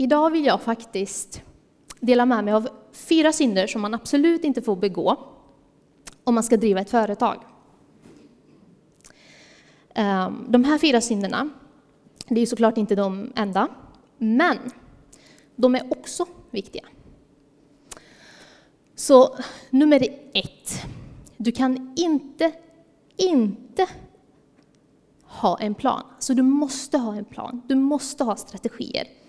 idag vill jag faktiskt dela med mig av fyra synder som man absolut inte får begå om man ska driva ett företag. Ehm, de här fyra synderna, det är såklart inte de enda, men de är också viktiga. Så nummer ett, du kan inte, inte ha en plan. Så du måste ha en plan, du måste ha strategier.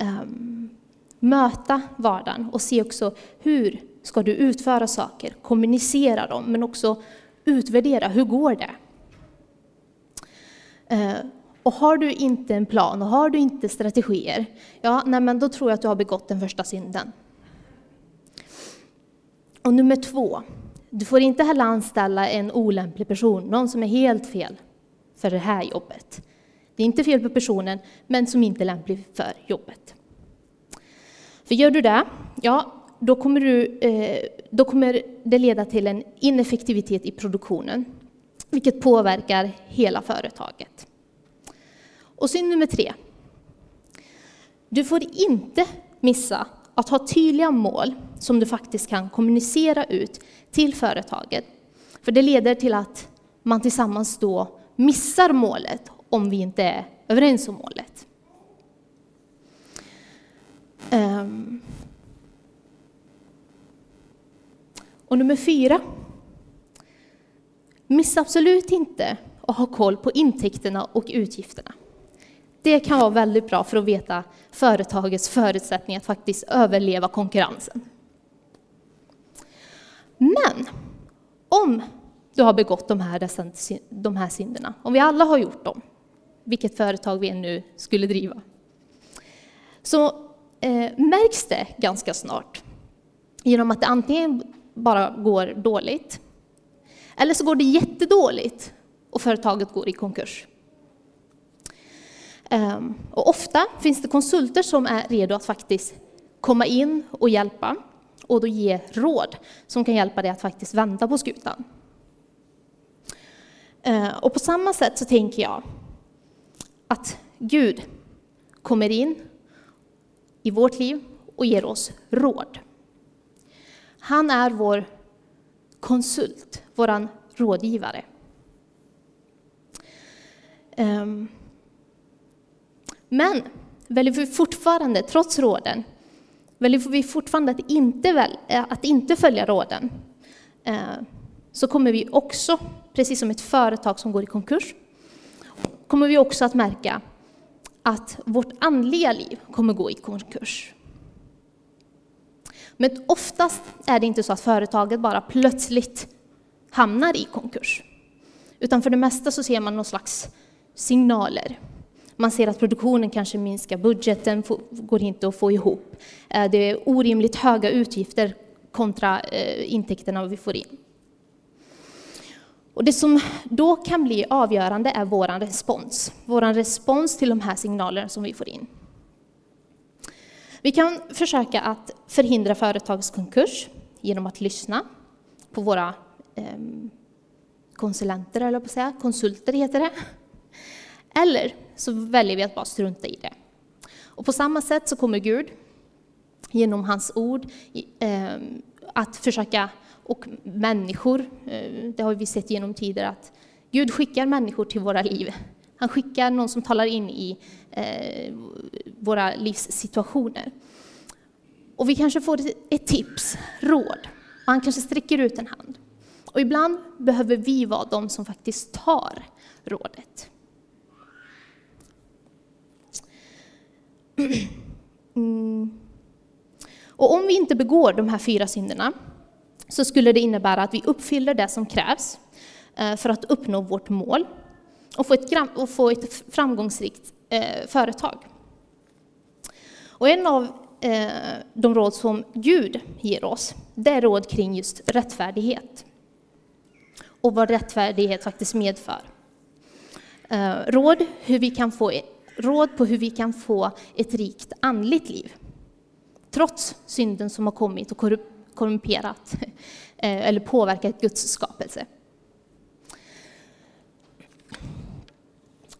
Um, möta vardagen och se också hur ska du utföra saker, kommunicera dem, men också utvärdera, hur går det? Uh, och har du inte en plan och har du inte strategier, ja, nej, men då tror jag att du har begått den första synden. Och nummer två, du får inte heller anställa en olämplig person, någon som är helt fel för det här jobbet. Det är inte fel på personen, men som inte är lämplig för jobbet. För gör du det, ja, då kommer, du, eh, då kommer det leda till en ineffektivitet i produktionen, vilket påverkar hela företaget. Och synd nummer tre. Du får inte missa att ha tydliga mål som du faktiskt kan kommunicera ut till företaget. För det leder till att man tillsammans då missar målet om vi inte är överens om målet. Um. Och nummer fyra. Missa absolut inte att ha koll på intäkterna och utgifterna. Det kan vara väldigt bra för att veta företagets förutsättningar att faktiskt överleva konkurrensen. Men om du har begått de här, de här synderna, om vi alla har gjort dem, vilket företag vi än nu skulle driva, så eh, märks det ganska snart genom att det antingen bara går dåligt, eller så går det jättedåligt och företaget går i konkurs. Ehm, och ofta finns det konsulter som är redo att faktiskt komma in och hjälpa och då ge råd som kan hjälpa dig att faktiskt vända på skutan. Ehm, och på samma sätt så tänker jag att Gud kommer in i vårt liv och ger oss råd. Han är vår konsult, vår rådgivare. Ehm, men väljer vi fortfarande, trots råden, väljer vi fortfarande att inte, väl, eh, att inte följa råden, eh, så kommer vi också, precis som ett företag som går i konkurs, kommer vi också att märka att vårt andliga liv kommer gå i konkurs. Men oftast är det inte så att företaget bara plötsligt hamnar i konkurs. Utan för det mesta så ser man någon slags signaler. Man ser att produktionen kanske minskar, budgeten går inte att få ihop. Eh, det är orimligt höga utgifter kontra eh, intäkterna vi får in. Och det som då kan bli avgörande är vår respons. Vår respons till de här signalerna som vi får in. Vi kan försöka att förhindra företagskonkurs genom att lyssna på våra eh, konsulenter, eller på att säga, konsulter heter det. Eller så väljer vi att bara strunta i det. Och på samma sätt så kommer Gud genom hans ord eh, att försöka, och människor, eh, det har vi sett genom tider att Gud skickar människor till våra liv. Han skickar någon som talar in i eh, våra livssituationer. Och vi kanske får ett tips, råd, och han kanske sträcker ut en hand. Och ibland behöver vi vara de som faktiskt tar rådet. Mm. Och om vi inte begår de här fyra synderna så skulle det innebära att vi uppfyller det som krävs eh, för att uppnå vårt mål och få ett, och få ett framgångsrikt eh, företag. Och en av eh, de råd som Gud ger oss, det är råd kring just rättfärdighet. Och vad rättfärdighet faktiskt medför. Råd hur vi kan få e- råd på hur vi kan få ett rikt andligt liv. Trots synden som har kommit och korrumperat eh, eller påverkat Guds skapelse.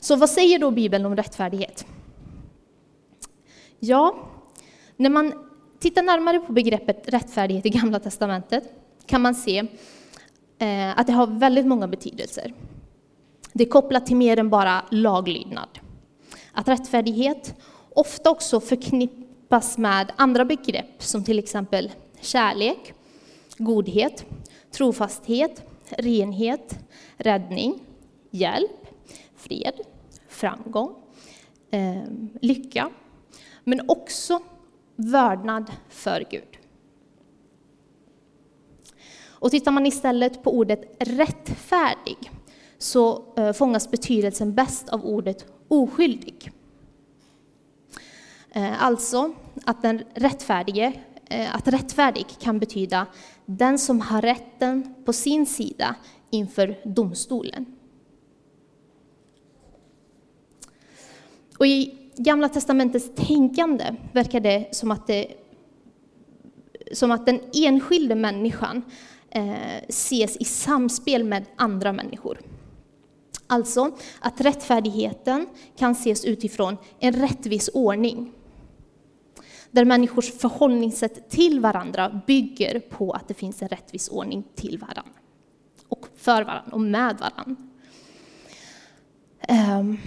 Så vad säger då Bibeln om rättfärdighet? Ja, när man tittar närmare på begreppet rättfärdighet i Gamla Testamentet kan man se eh, att det har väldigt många betydelser. Det är kopplat till mer än bara laglydnad. Att rättfärdighet ofta också förknippas med andra begrepp som till exempel kärlek, godhet, trofasthet, renhet, räddning, hjälp, fred, framgång, eh, lycka, men också vördnad för Gud. Och tittar man istället på ordet rättfärdig så eh, fångas betydelsen bäst av ordet oskyldig. Eh, alltså att den rättfärdige, Eh, att rättfärdig kan betyda den som har rätten på sin sida inför domstolen. Och i Gamla testamentets tänkande verkar det som att, det, som att den enskilde människan eh, ses i samspel med andra människor. Alltså att rättfärdigheten kan ses utifrån en rättvis ordning. Där människors förhållningssätt till varandra bygger på att det finns en rättvis ordning till varandra. Och för varandra och med varandra. Um, ehm,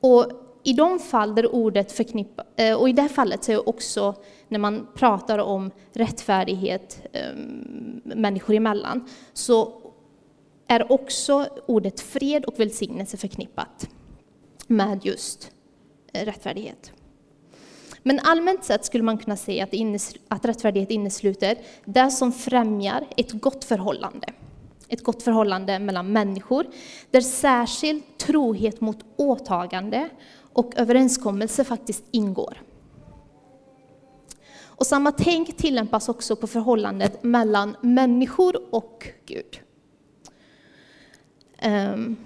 och i de fall där ordet förknippas, eh, och i det fallet så är också när man pratar om rättfärdighet um, människor emellan, så är också ordet fred och välsignelse förknippat med just eh, rättfärdighet. Men allmänt sett skulle man kunna säga att, att rättfärdighet innesluter det som främjar ett gott förhållande. Ett gott förhållande mellan människor, där särskild trohet mot åtagande och överenskommelse faktiskt ingår. Och samma tänk tillämpas också på förhållandet mellan människor och Gud. Um,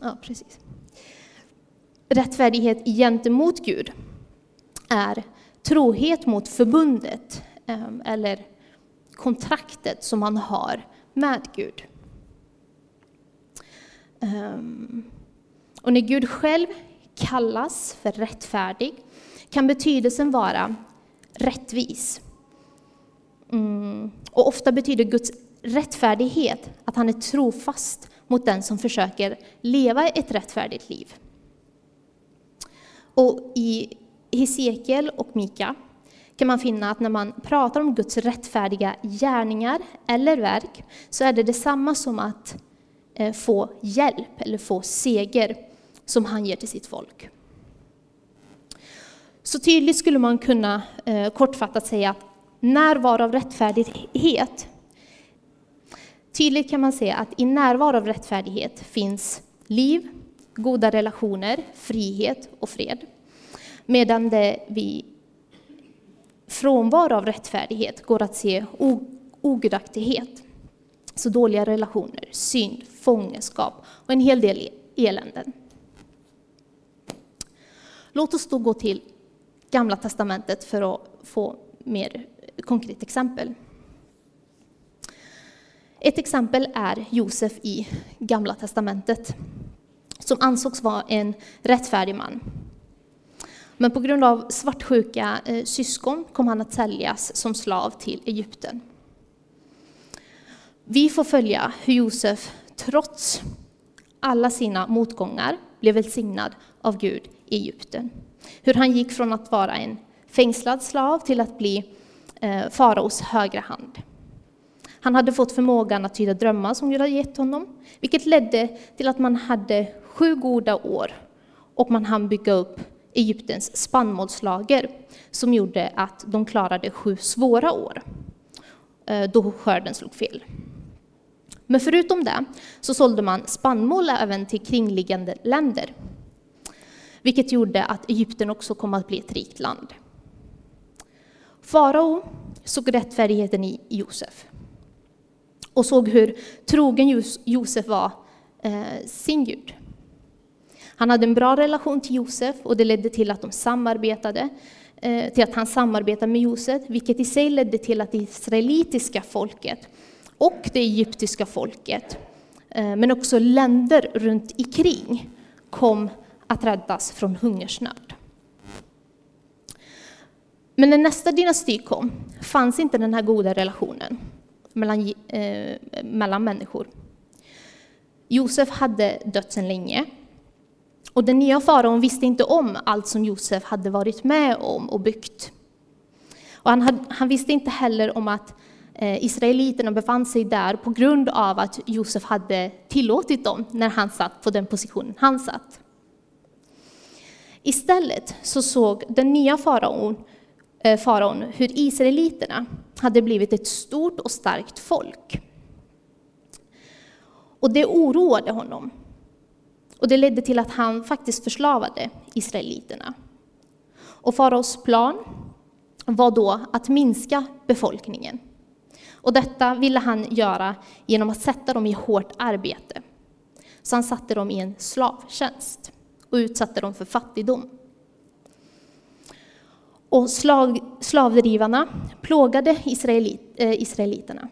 ja, precis. Rättfärdighet gentemot Gud är trohet mot förbundet ehm, eller kontraktet som man har med Gud. Ehm, och när Gud själv kallas för rättfärdig kan betydelsen vara rättvis. Mm. Och ofta betyder Guds rättfärdighet, att han är trofast mot den som försöker leva ett rättfärdigt liv. Och i Hesekiel och Mika kan man finna att när man pratar om Guds rättfärdiga gärningar eller verk så är det detsamma som att eh, få hjälp eller få seger som han ger till sitt folk. Så tydligt skulle man kunna eh, kortfattat säga att närvaro av rättfärdighet Tydligt kan man säga att i närvaro av rättfärdighet finns liv, goda relationer, frihet och fred. Medan det vid frånvaro av rättfärdighet går att se ogudaktighet. Så dåliga relationer, synd, fångenskap och en hel del eländen. Låt oss då gå till Gamla testamentet för att få mer konkret exempel. Ett exempel är Josef i Gamla testamentet, som ansågs vara en rättfärdig man. Men på grund av svartsjuka eh, syskon kom han att säljas som slav till Egypten. Vi får följa hur Josef, trots alla sina motgångar, blev välsignad av Gud i Egypten. Hur han gick från att vara en fängslad slav till att bli eh, faraos högra hand. Han hade fått förmågan att tyda drömmar som Gud hade gett honom, vilket ledde till att man hade sju goda år och man hann bygga upp Egyptens spannmålslager som gjorde att de klarade sju svåra år eh, då skörden slog fel. Men förutom det så sålde man spannmål även till kringliggande länder, vilket gjorde att Egypten också kom att bli ett rikt land. Farao såg rättfärdigheten i Josef och såg hur trogen Josef var eh, sin Gud. Han hade en bra relation till Josef och det ledde till att de samarbetade, eh, till att han samarbetade med Josef, vilket i sig ledde till att det israelitiska folket och det egyptiska folket, eh, men också länder runt omkring kom att räddas från hungersnöd. Men när nästa dynasti kom fanns inte den här goda relationen mellan, eh, mellan människor. Josef hade dött sedan länge. Och den nya faraon visste inte om allt som Josef hade varit med om och byggt. Och han, hade, han visste inte heller om att eh, israeliterna befann sig där på grund av att Josef hade tillåtit dem när han satt på den positionen han satt. Istället så såg den nya faraon, eh, faraon hur israeliterna hade blivit ett stort och starkt folk. Och det oroade honom. Och det ledde till att han faktiskt förslavade israeliterna. Och faraos plan var då att minska befolkningen. Och detta ville han göra genom att sätta dem i hårt arbete. Så han satte dem i en slavtjänst och utsatte dem för fattigdom. Och slav, slavdrivarna plågade israelit, eh, israeliterna.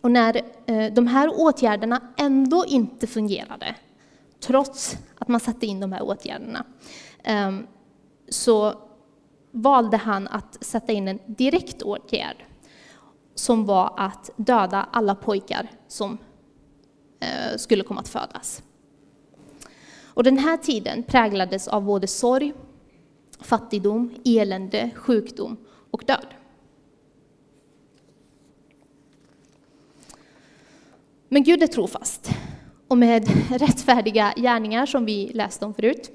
Och när eh, de här åtgärderna ändå inte fungerade, trots att man satte in de här åtgärderna, ehm, så valde han att sätta in en direkt åtgärd som var att döda alla pojkar som eh, skulle komma att födas. Och den här tiden präglades av både sorg, fattigdom, elände, sjukdom och död. Men Gud är trofast och med rättfärdiga gärningar som vi läste om förut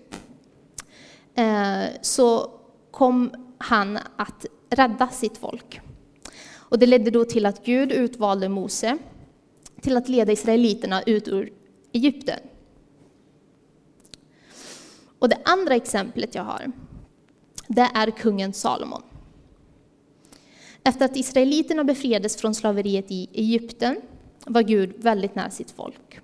eh, så kom han att rädda sitt folk. Och det ledde då till att Gud utvalde Mose till att leda israeliterna ut ur Egypten. Och det andra exemplet jag har, det är kungen Salomon. Efter att israeliterna befriades från slaveriet i Egypten var Gud väldigt nära sitt folk.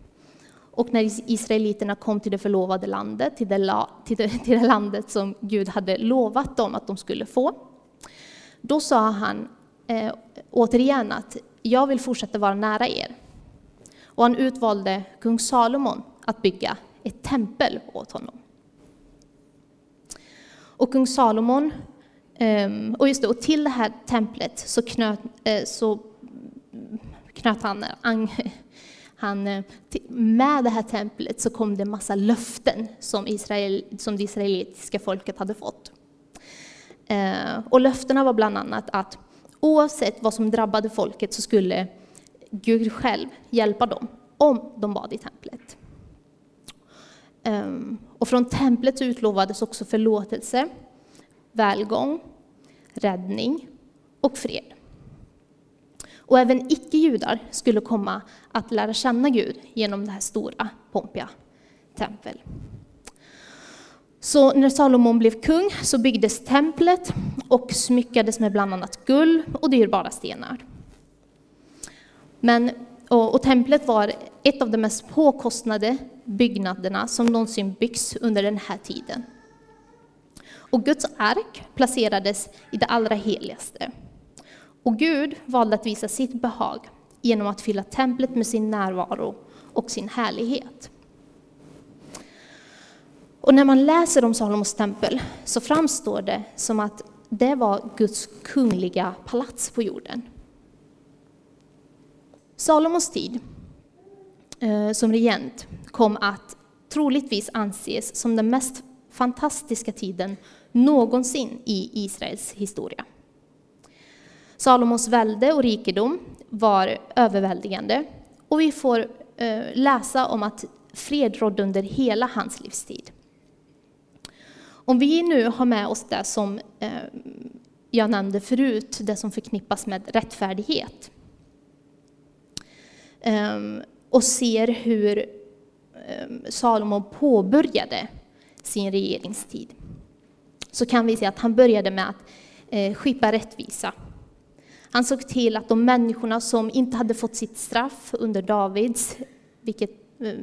Och när israeliterna kom till det förlovade landet, till det, till det, till det landet som Gud hade lovat dem att de skulle få, då sa han eh, återigen att jag vill fortsätta vara nära er. Och han utvalde kung Salomon att bygga ett tempel åt honom. Och kung Salomon, ehm, och just det, och till det här templet så knöt, eh, så knöt han, eh, han, eh, med det här templet så kom det en massa löften som, Israel, som det israelitiska folket hade fått. Eh, och löftena var bland annat att oavsett vad som drabbade folket så skulle Gud själv hjälpa dem om de bad i templet. Ehm, och från templet utlovades också förlåtelse, välgång, räddning och fred. Och även icke-judar skulle komma att lära känna Gud genom det här stora, pompiga tempel. Så när Salomon blev kung så byggdes templet och smyckades med bland annat guld och dyrbara stenar. Men, och, och templet var ett av de mest påkostade byggnaderna som någonsin byggts under den här tiden. Och Guds ark placerades i det allra heligaste. Och Gud valde att visa sitt behag genom att fylla templet med sin närvaro och sin härlighet. Och när man läser om Salomos tempel så framstår det som att det var Guds kungliga palats på jorden. Salomos tid eh, som regent kom att troligtvis anses som den mest fantastiska tiden någonsin i Israels historia. Salomos välde och rikedom var överväldigande och vi får eh, läsa om att fred rådde under hela hans livstid. Om vi nu har med oss det som eh, jag nämnde förut, det som förknippas med rättfärdighet ehm, och ser hur ehm, Salomo påbörjade sin regeringstid så kan vi se att han började med att eh, skipa rättvisa han såg till att de människorna som inte hade fått sitt straff under Davids, vilket, eh,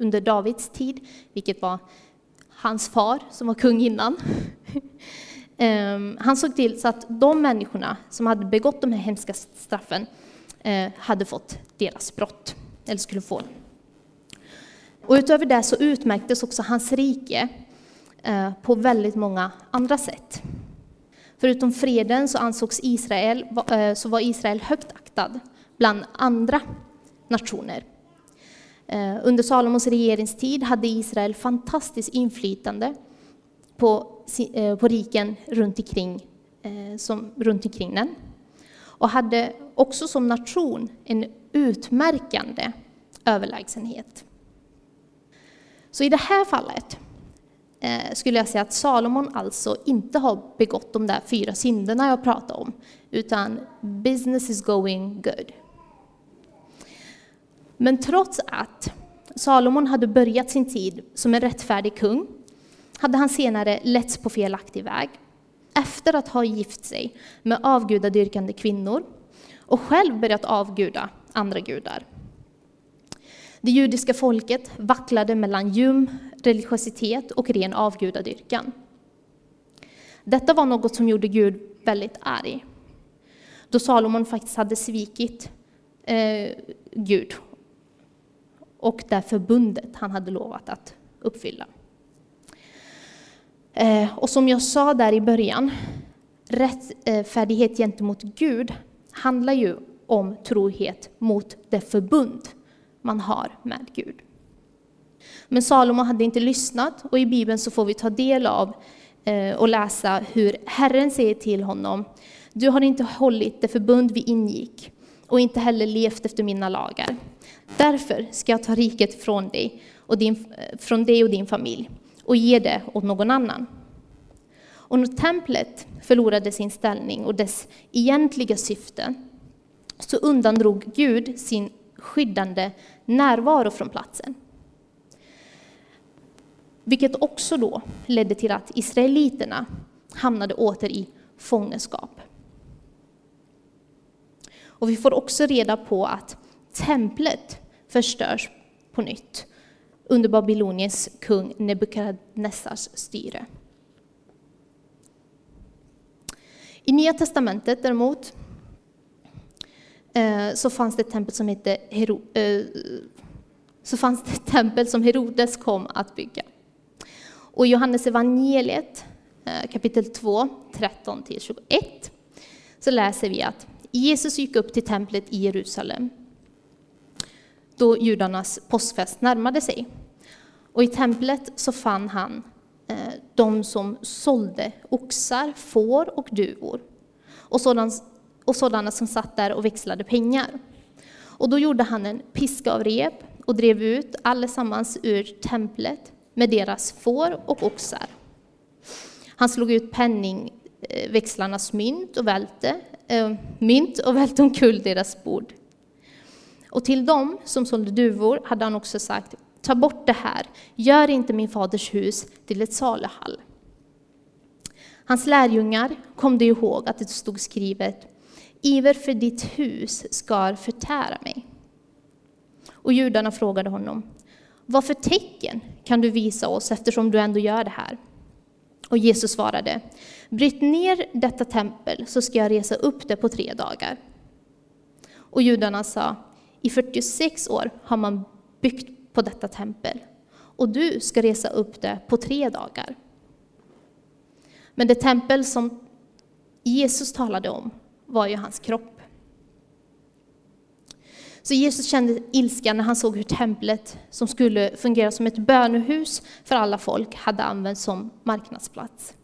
under Davids tid, vilket var hans far som var kung innan. Ehm, han såg till så att de människorna som hade begått de här hemska straffen eh, hade fått deras brott, eller skulle få. Och utöver det så utmärktes också hans rike eh, på väldigt många andra sätt. Förutom freden så ansågs Israel, eh, så var Israel högt aktad bland andra nationer. Eh, under Salomos regeringstid hade Israel fantastiskt inflytande på, eh, på riken runt omkring, som, runt omkring den och hade också som nation en utmärkande överlägsenhet. Så i det här fallet Eh, skulle jag säga att Salomon alltså inte har begått de där fyra synderna jag pratade om, utan business is going good. Men trots att Salomon hade börjat sin tid som en rättfärdig kung hade han senare letts på felaktig väg efter att ha gift sig med avgudadyrkande kvinnor och själv börjat avguda andra gudar. Det judiska folket vacklade mellan ljum religiositet och ren avgudadyrkan. Detta var något som gjorde Gud väldigt arg, då Salomon faktiskt hade svikit eh, Gud och det förbundet han hade lovat att uppfylla. Eh, och som jag sa där i början, rättfärdighet gentemot Gud handlar ju om trohet mot det förbund man har med Gud. Men Salomo hade inte lyssnat och i Bibeln så får vi ta del av eh, och läsa hur Herren säger till honom, du har inte hållit det förbund vi ingick och inte heller levt efter mina lagar. Därför ska jag ta riket från dig och din, eh, från dig och din familj och ge det åt någon annan. Och när templet förlorade sin ställning och dess egentliga syfte så undandrog Gud sin skyddande närvaro från platsen. Vilket också då ledde till att israeliterna hamnade åter i fångenskap. Och vi får också reda på att templet förstörs på nytt under Babyloniens kung Nebukadnessars styre. I Nya testamentet däremot Eh, så fanns det ett tempel som hette Hero, eh, så fanns det ett tempel som Herodes kom att bygga. Och i Johannes evangeliet eh, kapitel 2, 13-21 så läser vi att Jesus gick upp till templet i Jerusalem då judarnas påskfest närmade sig. Och i templet så fann han de som sålde oxar, får och duvor och sådana, och sådana som satt där och växlade pengar. Och då gjorde han en piska av rep och drev ut allesammans ur templet med deras får och oxar. Han slog ut penningväxlarnas mynt och välte, äh, mynt och välte omkull deras bord. Och till dem som sålde duvor hade han också sagt, ta bort det här, gör inte min faders hus till ett saluhall. Hans lärjungar kom det ihåg att det stod skrivet, iver för ditt hus ska förtära mig. Och judarna frågade honom, vad för tecken kan du visa oss eftersom du ändå gör det här? Och Jesus svarade, bryt ner detta tempel så ska jag resa upp det på tre dagar. Och judarna sa, i 46 år har man byggt på detta tempel och du ska resa upp det på tre dagar. Men det tempel som Jesus talade om var ju hans kropp. Så Jesus kände ilska när han såg hur templet, som skulle fungera som ett bönehus för alla folk, hade använts som marknadsplats.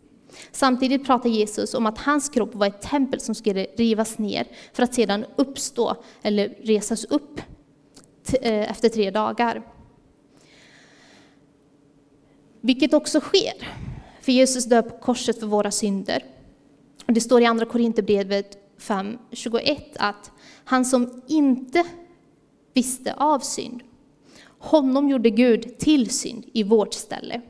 Samtidigt pratar Jesus om att hans kropp var ett tempel som skulle rivas ner för att sedan uppstå eller resas upp eh, efter tre dagar. Vilket också sker, för Jesus dör på korset för våra synder. Det står i Andra Korinthierbrevet 5.21 att han som inte visste av synd. Honom gjorde Gud till synd i vårt ställe,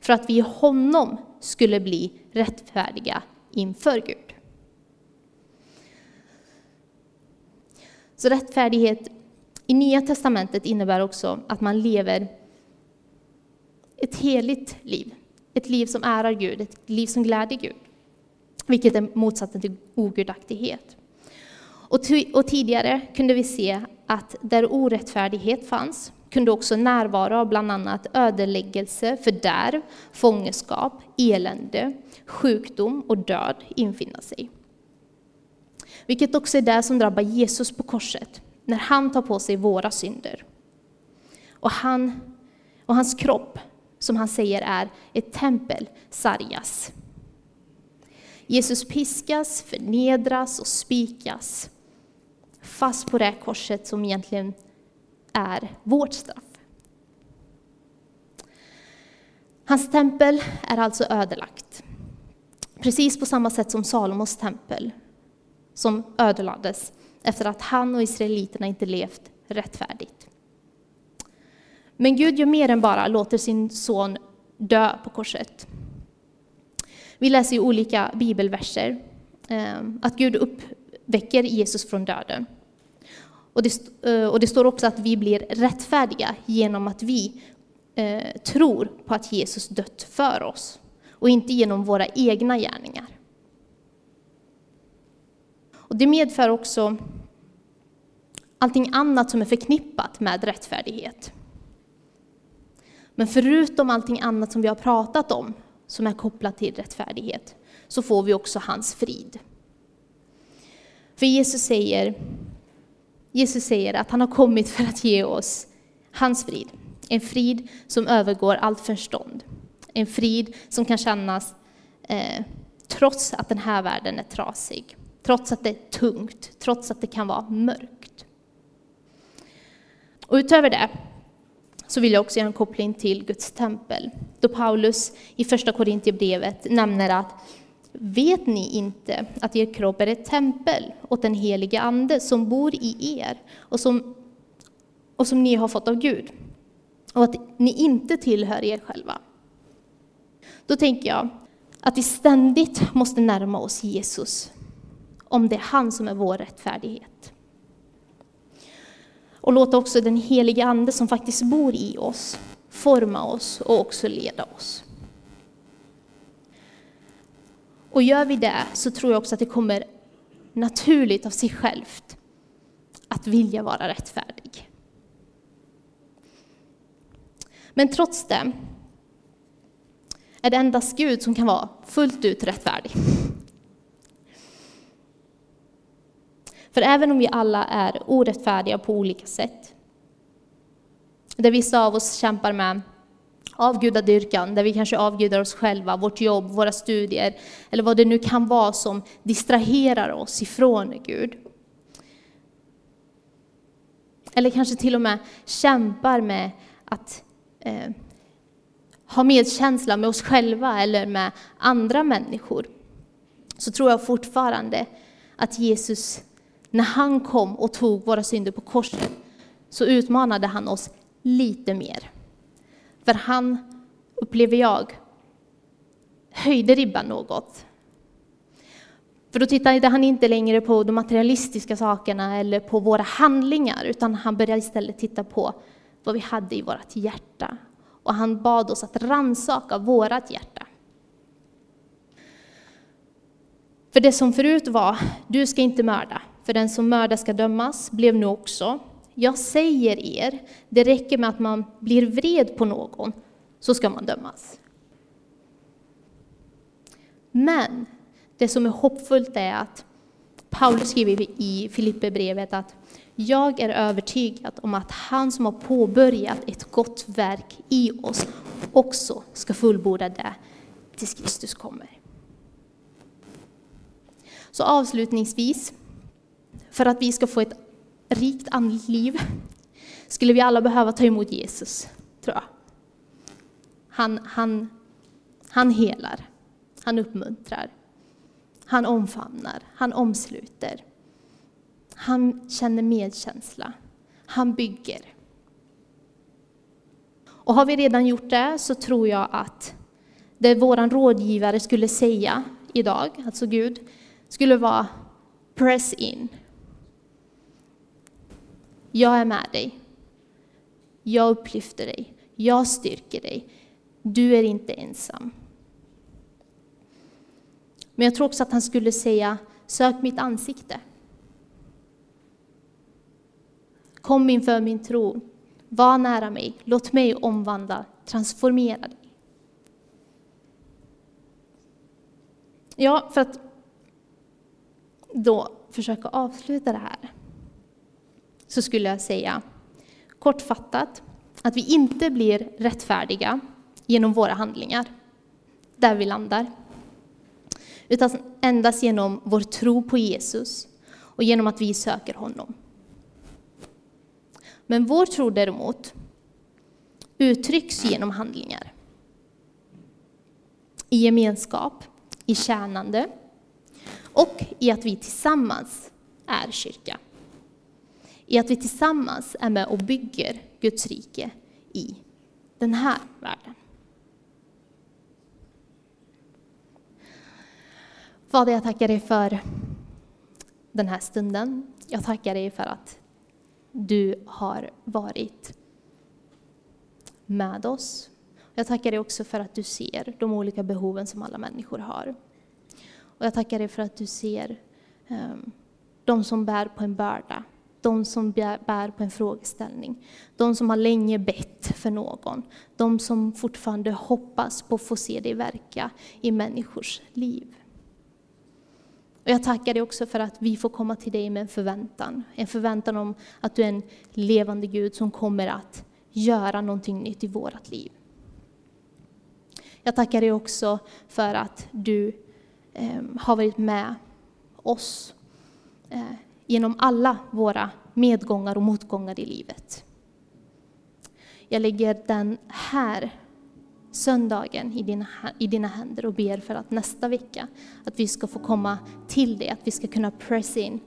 för att vi i honom skulle bli rättfärdiga inför Gud. Så rättfärdighet i Nya testamentet innebär också att man lever ett heligt liv. Ett liv som ärar Gud, ett liv som gläder Gud. Vilket är motsatsen till ogudaktighet. Och, och tidigare kunde vi se att där orättfärdighet fanns kunde också närvaro av bland annat ödeläggelse, fördärv, fångenskap, elände, sjukdom och död infinna sig. Vilket också är det som drabbar Jesus på korset, när han tar på sig våra synder. Och, han, och hans kropp, som han säger är ett tempel, sargas. Jesus piskas, förnedras och spikas fast på det korset som egentligen är vårt straff. Hans tempel är alltså ödelagt. Precis på samma sätt som Salomos tempel, som ödelades efter att han och israeliterna inte levt rättfärdigt. Men Gud gör mer än bara låter sin son dö på korset. Vi läser i olika bibelverser eh, att Gud uppväcker Jesus från döden. Och det, eh, och det står också att vi blir rättfärdiga genom att vi eh, tror på att Jesus dött för oss och inte genom våra egna gärningar. Och det medför också allting annat som är förknippat med rättfärdighet. Men förutom allting annat som vi har pratat om, som är kopplat till rättfärdighet, så får vi också hans frid. För Jesus säger Jesus säger att han har kommit för att ge oss hans frid. En frid som övergår allt förstånd. En frid som kan kännas eh, trots att den här världen är trasig. Trots att det är tungt, trots att det kan vara mörkt. Och utöver det så vill jag också göra en koppling till Guds tempel. Då Paulus i första Korintierbrevet nämner att Vet ni inte att er kropp är ett tempel åt den helige Ande som bor i er och som, och som ni har fått av Gud? Och att ni inte tillhör er själva. Då tänker jag att vi ständigt måste närma oss Jesus, om det är han som är vår rättfärdighet. Och låta också den helige Ande som faktiskt bor i oss forma oss och också leda oss. Och gör vi det så tror jag också att det kommer naturligt av sig självt att vilja vara rättfärdig. Men trots det är det endast Gud som kan vara fullt ut rättfärdig. För även om vi alla är orättfärdiga på olika sätt, där vissa av oss kämpar med avgudadyrkan, där vi kanske avgudar oss själva, vårt jobb, våra studier, eller vad det nu kan vara som distraherar oss ifrån Gud. Eller kanske till och med kämpar med att eh, ha medkänsla med oss själva eller med andra människor. Så tror jag fortfarande att Jesus, när han kom och tog våra synder på korset, så utmanade han oss lite mer. För han, upplever jag, höjde ribban något. För då tittade han inte längre på de materialistiska sakerna eller på våra handlingar, utan han började istället titta på vad vi hade i vårt hjärta. Och han bad oss att ransaka vårt hjärta. För det som förut var, du ska inte mörda, för den som mördar ska dömas, blev nu också, jag säger er, det räcker med att man blir vred på någon, så ska man dömas. Men det som är hoppfullt är att Paulus skriver i Filipperbrevet att jag är övertygad om att han som har påbörjat ett gott verk i oss också ska fullborda det tills Kristus kommer. Så avslutningsvis, för att vi ska få ett rikt andligt liv skulle vi alla behöva ta emot Jesus, tror jag. Han, han, han helar, han uppmuntrar, han omfamnar, han omsluter. Han känner medkänsla, han bygger. Och har vi redan gjort det så tror jag att det vår rådgivare skulle säga idag, alltså Gud, skulle vara press in. Jag är med dig. Jag upplyfter dig. Jag styrker dig. Du är inte ensam. Men jag tror också att han skulle säga, sök mitt ansikte. Kom inför min tro Var nära mig, låt mig omvandla, transformera dig. Ja, för att då försöka avsluta det här så skulle jag säga kortfattat att vi inte blir rättfärdiga genom våra handlingar, där vi landar. Utan endast genom vår tro på Jesus och genom att vi söker honom. Men vår tro däremot uttrycks genom handlingar. I gemenskap, i tjänande och i att vi tillsammans är kyrka. I att vi tillsammans är med och bygger Guds rike i den här världen. Fader, jag tackar dig för den här stunden. Jag tackar dig för att du har varit med oss. Jag tackar dig också för att du ser de olika behoven som alla människor har. Och jag tackar dig för att du ser um, de som bär på en börda, de som bär på en frågeställning, de som har länge bett för någon, de som fortfarande hoppas på att få se dig verka i människors liv. Och jag tackar dig också för att vi får komma till dig med en förväntan. En förväntan om att du är en levande Gud som kommer att göra någonting nytt i vårt liv. Jag tackar dig också för att du eh, har varit med oss eh, genom alla våra medgångar och motgångar i livet. Jag lägger den här söndagen i dina, i dina händer och ber för att nästa vecka att vi ska få komma till dig, att vi ska kunna press in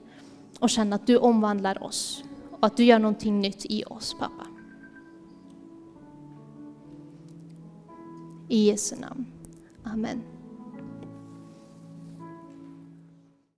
och känna att du omvandlar oss och att du gör någonting nytt i oss, pappa. I Jesu namn. Amen.